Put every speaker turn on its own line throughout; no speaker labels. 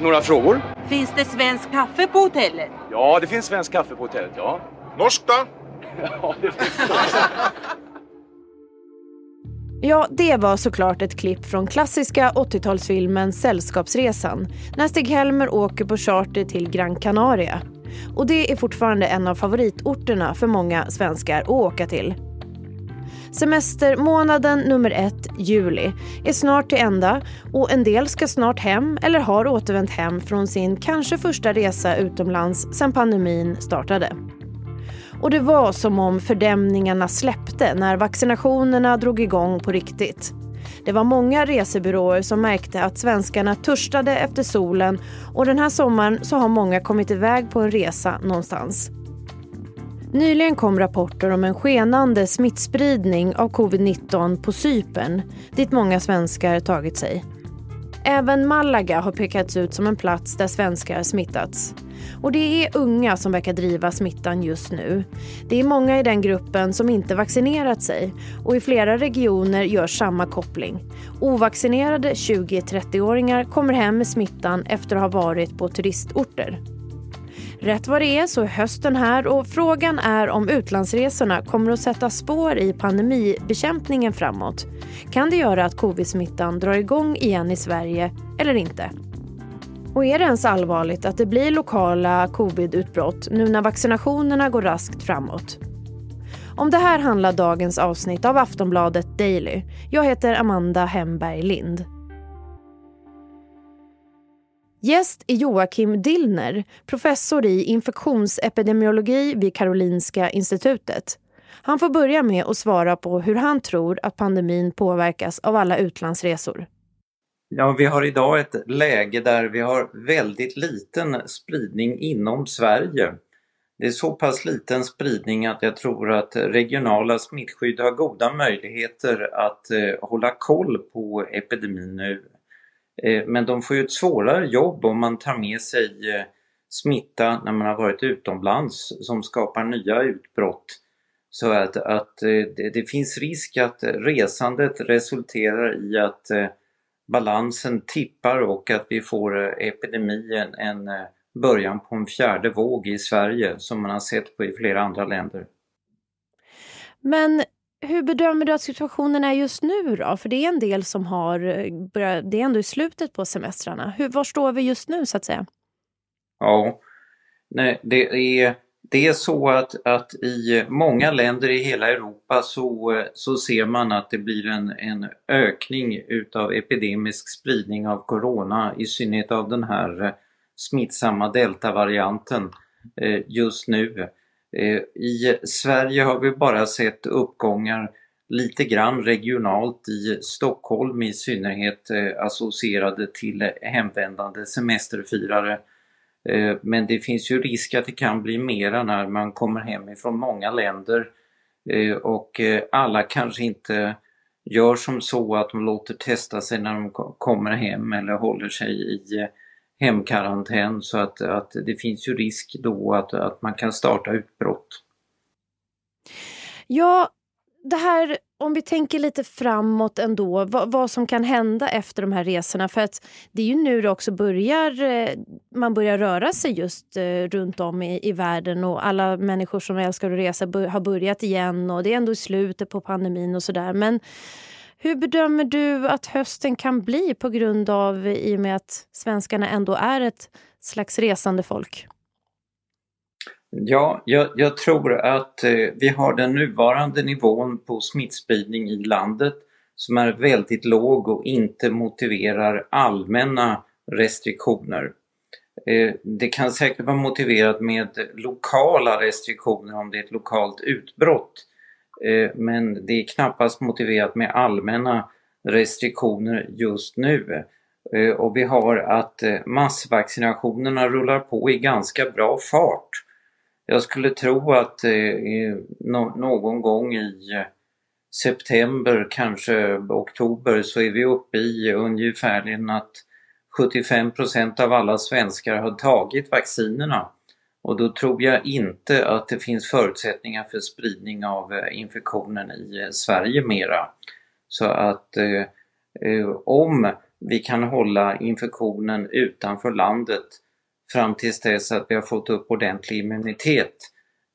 några frågor?
Finns det svensk kaffe på hotellet?
Ja, det finns svensk kaffe på hotellet, ja.
Norsk då?
Ja, det finns det
Ja, det var såklart ett klipp från klassiska 80-talsfilmen Sällskapsresan när Stig-Helmer åker på charter till Gran Canaria. Och det är fortfarande en av favoritorterna för många svenskar att åka till. Semestermånaden nummer ett, juli, är snart till ända och en del ska snart hem eller har återvänt hem från sin kanske första resa utomlands sedan pandemin startade. Och det var som om fördämningarna släppte när vaccinationerna drog igång på riktigt. Det var många resebyråer som märkte att svenskarna törstade efter solen och den här sommaren så har många kommit iväg på en resa någonstans. Nyligen kom rapporter om en skenande smittspridning av covid-19 på Cypern dit många svenskar tagit sig. Även Malaga har pekats ut som en plats där svenskar smittats. Och det är unga som verkar driva smittan just nu. Det är många i den gruppen som inte vaccinerat sig och i flera regioner görs samma koppling. Ovaccinerade 20-30-åringar kommer hem med smittan efter att ha varit på turistorter. Rätt vad det är så är hösten här och frågan är om utlandsresorna kommer att sätta spår i pandemibekämpningen framåt. Kan det göra att covid-smittan drar igång igen i Sverige eller inte? Och är det ens allvarligt att det blir lokala covid-utbrott nu när vaccinationerna går raskt framåt? Om det här handlar dagens avsnitt av Aftonbladet Daily. Jag heter Amanda Hemberg Lind. Gäst är Joakim Dillner, professor i infektionsepidemiologi vid Karolinska institutet. Han får börja med att svara på hur han tror att pandemin påverkas av alla utlandsresor.
Ja, vi har idag ett läge där vi har väldigt liten spridning inom Sverige. Det är så pass liten spridning att jag tror att regionala smittskydd har goda möjligheter att eh, hålla koll på epidemin nu. Eh, men de får ju ett svårare jobb om man tar med sig eh, smitta när man har varit utomlands som skapar nya utbrott. Så att, att eh, det, det, finns risk att resandet resulterar i att balansen tippar och att vi får epidemin, en början på en fjärde våg i Sverige som man har sett på i flera andra länder.
Men hur bedömer du att situationen är just nu då? För det är en del som har eh, börjat, det är ändå i slutet på semestrarna. Hur, var står vi just nu så att säga?
Ja, nej, det är det är så att, att i många länder i hela Europa så, så ser man att det blir en, en ökning utav epidemisk spridning av Corona, i synnerhet av den här eh, smittsamma deltavarianten eh, just nu. Eh, I Sverige har vi bara sett uppgångar lite grann regionalt i Stockholm i synnerhet eh, associerade till hemvändande semesterfirare. Eh, men det finns ju risk att det kan bli mera när man kommer hem ifrån många länder. Och alla kanske inte gör som så att de låter testa sig när de kommer hem eller håller sig i hemkarantän så att, att det finns ju risk då att, att man kan starta utbrott.
Ja, det här om vi tänker lite framåt ändå, vad, vad, som kan hända efter de här resorna. För att det är ju nu det också börjar, eh, man börjar röra sig just eh, runt om i, i världen och alla människor som älskar att resa har börjat igen och det är ändå slutet på pandemin och sådär. Men hur bedömer du att hösten kan bli på grund av, i och med att svenskarna ändå är ett slags resande folk?
Ja, jag, jag, tror att eh, vi har den nuvarande nivån på smittspridning i landet som är väldigt låg och inte motiverar allmänna restriktioner. Eh, det kan säkert vara motiverat med lokala restriktioner om det är ett lokalt utbrott. Eh, men det är knappast motiverat med allmänna restriktioner just nu. Eh, och vi har att eh, massvaccinationerna rullar på i ganska bra fart. Jag skulle tro att någon gång i september, kanske oktober, så är vi uppe i ungefärligen att 75% av alla svenskar har tagit vaccinerna. Och då tror jag inte att det finns förutsättningar för spridning av eh, infektionen i eh, Sverige mera. Så att eh, eh, om vi kan hålla infektionen utanför landet fram tills dess att vi har fått upp ordentlig immunitet,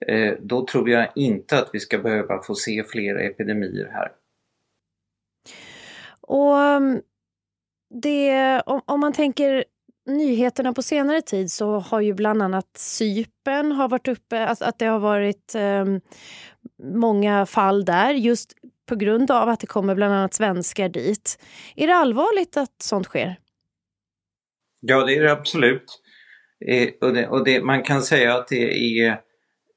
eh, då tror jag inte att vi ska behöva få se fler epidemier här.
Och mm, det, om, om man tänker nyheterna på senare tid så har ju bland annat Sypen har varit uppe, att, att det har varit eh, många fall där just på grund av att det kommer bland annat svenskar dit. Är det allvarligt att sånt sker?
Ja, det är det absolut. Eh, och det, och det, man kan säga att det är,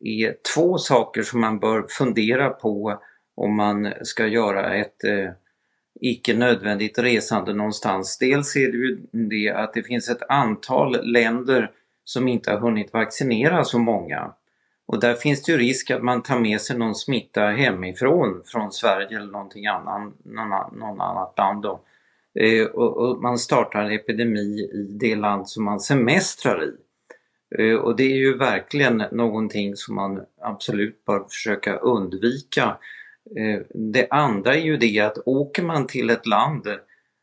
är två saker som man bör fundera på om man ska göra ett eh, icke nödvändigt resande någonstans. Dels är det ju det att det finns ett antal länder som inte har hunnit vaccinera så många. Och där finns det ju risk att man tar med sig någon smitta hemifrån, från Sverige eller någonting annan, någon, någon annat land. Då. Eh, och, och, man startar en epidemi i det land som man semestrar i. Eh, och det är ju verkligen någonting som man absolut bör försöka undvika. Eh, det andra är ju det att åker man till ett land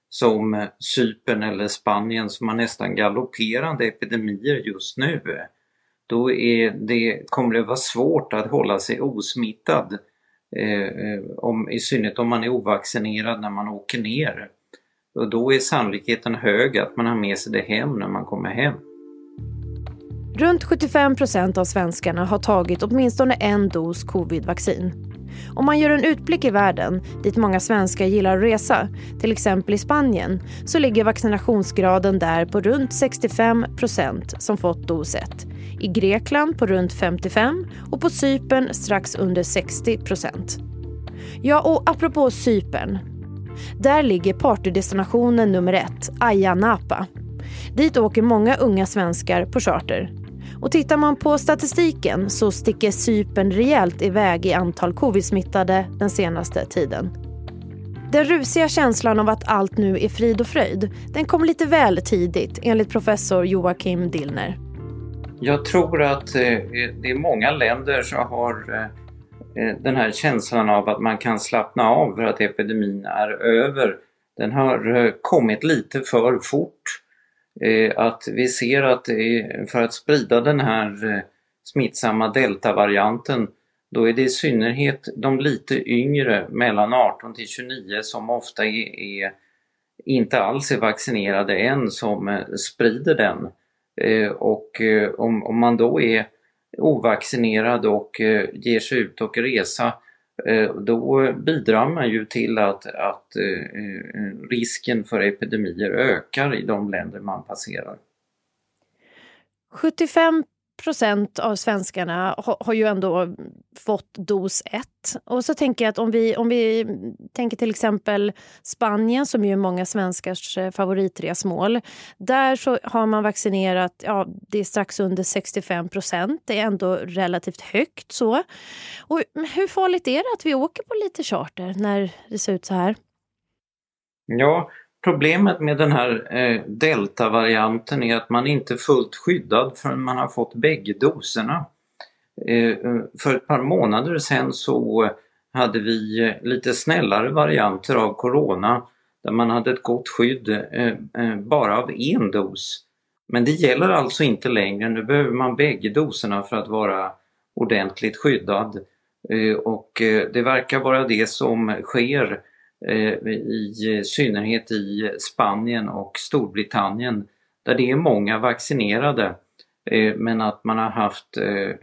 som Cypern eller Spanien som har nästan galopperande epidemier just nu, då är det, kommer det vara svårt att hålla sig osmittad. Eh, om, I synnerhet om man är ovaccinerad när man åker ner. Och då är sannolikheten hög att man har med sig det hem när man kommer hem.
Runt 75 procent av svenskarna har tagit åtminstone en dos covid-vaccin. Om man gör en utblick i världen, dit många svenskar gillar att resa, till exempel i Spanien, så ligger vaccinationsgraden där på runt 65 procent som fått dos 1. I Grekland på runt 55 och på Cypern strax under 60 procent. Ja, och apropå Cypern. Där ligger partydestinationen nummer ett, Ayia Napa. Dit åker många unga svenskar på charter. Och tittar man på statistiken så sticker Cypern rejält iväg i antal covid-smittade den senaste tiden. Den rusiga känslan av att allt nu är frid och fröjd, den kom lite väl tidigt enligt professor Joakim Dillner.
Jag tror att eh, det är många länder som har eh, eh, den här känslan av att man kan slappna av för att epidemin är över. Den har kommit lite för fort. Eh, att vi ser att eh, för att sprida den här eh, smittsamma deltavarianten då är det i synnerhet de lite yngre mellan 18 till 29 som ofta är, är inte alls är vaccinerade än som sprider den. Och om, om man då är ovaccinerad och ger sig ut och resa Eh, då bidrar man ju till att, att eh, eh, risken för epidemier ökar i de länder man passerar.
75 procent av svenskarna har, ju ändå fått dos 1. Och så tänker jag att om vi, om vi tänker till exempel Spanien som ju är många svenskars eh, favoritresmål. Där så har man vaccinerat, ja det är strax under 65 procent. Det är ändå relativt högt så. Och hur farligt är det att vi åker på lite charter när det ser ut så här?
Ja, Problemet med den här eh, deltavarianten är att man inte är fullt skyddad förrän man har fått bägge doserna. Eh, för ett par månader sedan så hade vi eh, lite snällare varianter av Corona där man hade ett gott skydd eh, eh, bara av en dos. Men det gäller alltså inte längre, nu behöver man bägge doserna för att vara ordentligt skyddad. Eh, och det verkar vara det som sker i synnerhet i Spanien och Storbritannien där det är många vaccinerade eh, men att man har haft eh,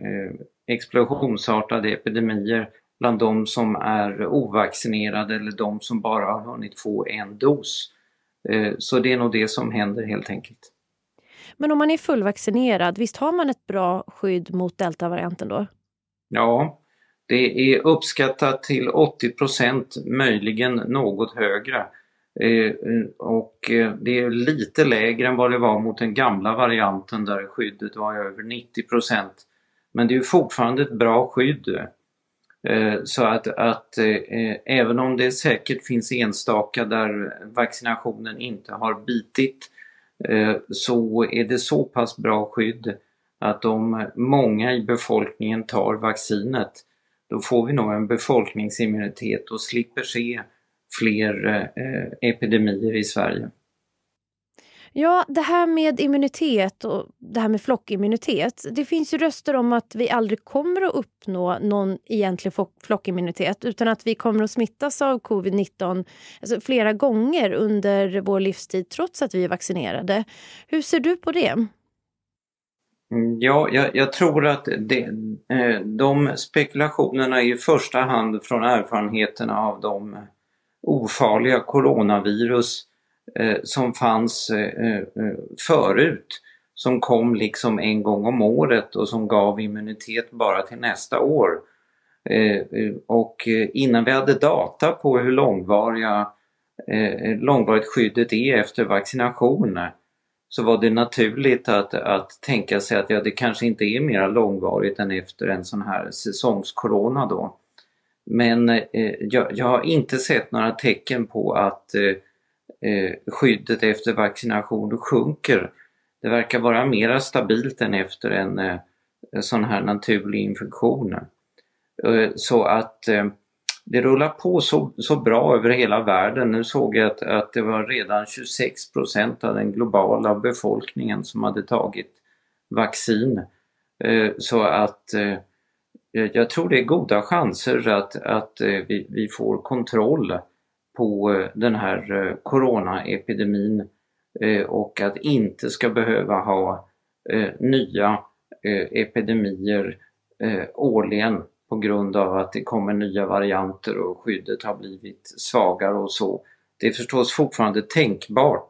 explosionsartade epidemier bland de som är ovaccinerade eller de som bara har hunnit få en dos. Så det är nog det som händer helt enkelt.
Men om man är fullvaccinerad, visst har man ett bra skydd mot deltavarianten då?
Ja, det är uppskattat till 80% möjligen något högre. Eh, och eh, det är lite lägre än vad det var mot den gamla varianten där skyddet var över 90% Men det är fortfarande ett bra skydd. Eh, så att, att även om det säkert finns enstaka där vaccinationen inte har bitit så är det så pass bra skydd att om många i befolkningen tar vaccinet då får vi nog en befolkningsimmunitet och slipper se fler eh, epidemier i Sverige.
Ja, det här med immunitet och det här med flockimmunitet. Det finns ju röster om att vi aldrig kommer att uppnå någon egentlig flockimmunitet utan att vi kommer att smittas av covid-19 alltså flera gånger under vår livstid trots att vi är vaccinerade. Hur ser du på det?
Mm, ja, jag, jag tror att det, eh, de spekulationerna är i första hand från erfarenheterna av de eh, ofarliga coronavirus eh, som fanns förut som kom liksom en gång om året och som gav immunitet bara till nästa år. Och innan vi hade data på hur långvariga, långvarigt skyddet är efter vaccination så var det naturligt att, att tänka sig att ja, det kanske inte är mer långvarigt än efter en sån här säsongskorona då. Men eh, jag, jag, har inte sett några tecken på att eh, eh, skyddet efter vaccination sjunker. Det verkar vara mera stabilt än efter en eh, sån här naturlig infektion. Eh, så att eh, det rullar på så, så bra över hela världen. Nu såg jag att, att det var redan 26% av den globala befolkningen som hade tagit vaccin. Eh, så att eh, jag tror det är goda chanser att, att eh, vi, vi får kontroll på den här coronaepidemin och att inte ska behöva ha nya epidemier årligen på grund av att det kommer nya varianter och skyddet har blivit svagare och så. Det är förstås fortfarande tänkbart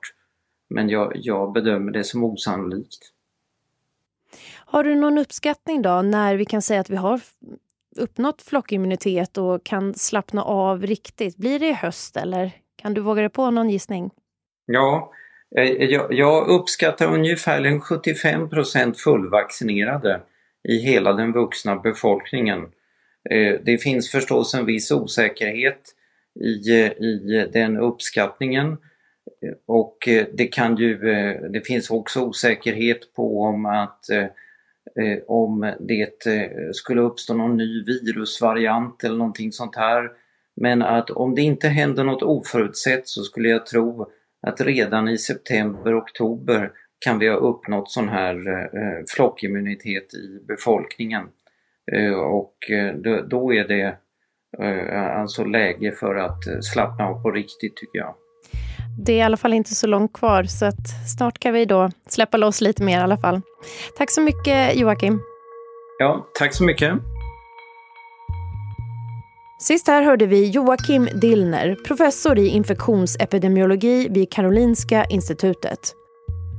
men jag, jag bedömer det som osannolikt.
Har du någon uppskattning då när vi kan säga att vi har uppnått flockimmunitet och kan slappna av riktigt? Blir det i höst eller kan du våga dig på någon gissning?
Ja, eh, jag, jag uppskattar ungefär 75% fullvaccinerade i hela den vuxna befolkningen. Eh, det finns förstås en viss osäkerhet i, eh, i den uppskattningen eh, och det kan ju, det finns också osäkerhet på om att om det skulle uppstå någon ny virusvariant eller någonting sånt här. Men att om det inte händer något oförutsett så skulle jag tro att redan i september, oktober kan vi ha uppnått sån här flockimmunitet i befolkningen. Eh, och eh, då, är det eh, alltså läge för att slappna av på riktigt tycker jag.
Det är i alla fall inte så långt kvar så att snart kan vi då släppa loss lite mer i alla fall. Tack så mycket Joakim.
Ja, tack så mycket.
Sist här hörde vi Joakim Dillner, professor i infektionsepidemiologi vid Karolinska institutet.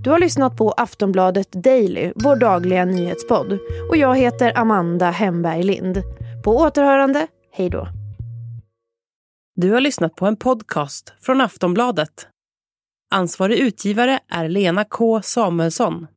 Du har lyssnat på Aftonbladet Daily, vår dagliga nyhetspodd. Och jag heter Amanda Hemberg Lind. På återhörande, hej då.
Du har lyssnat på en podcast från Aftonbladet. Ansvarig utgivare är Lena K Samuelsson.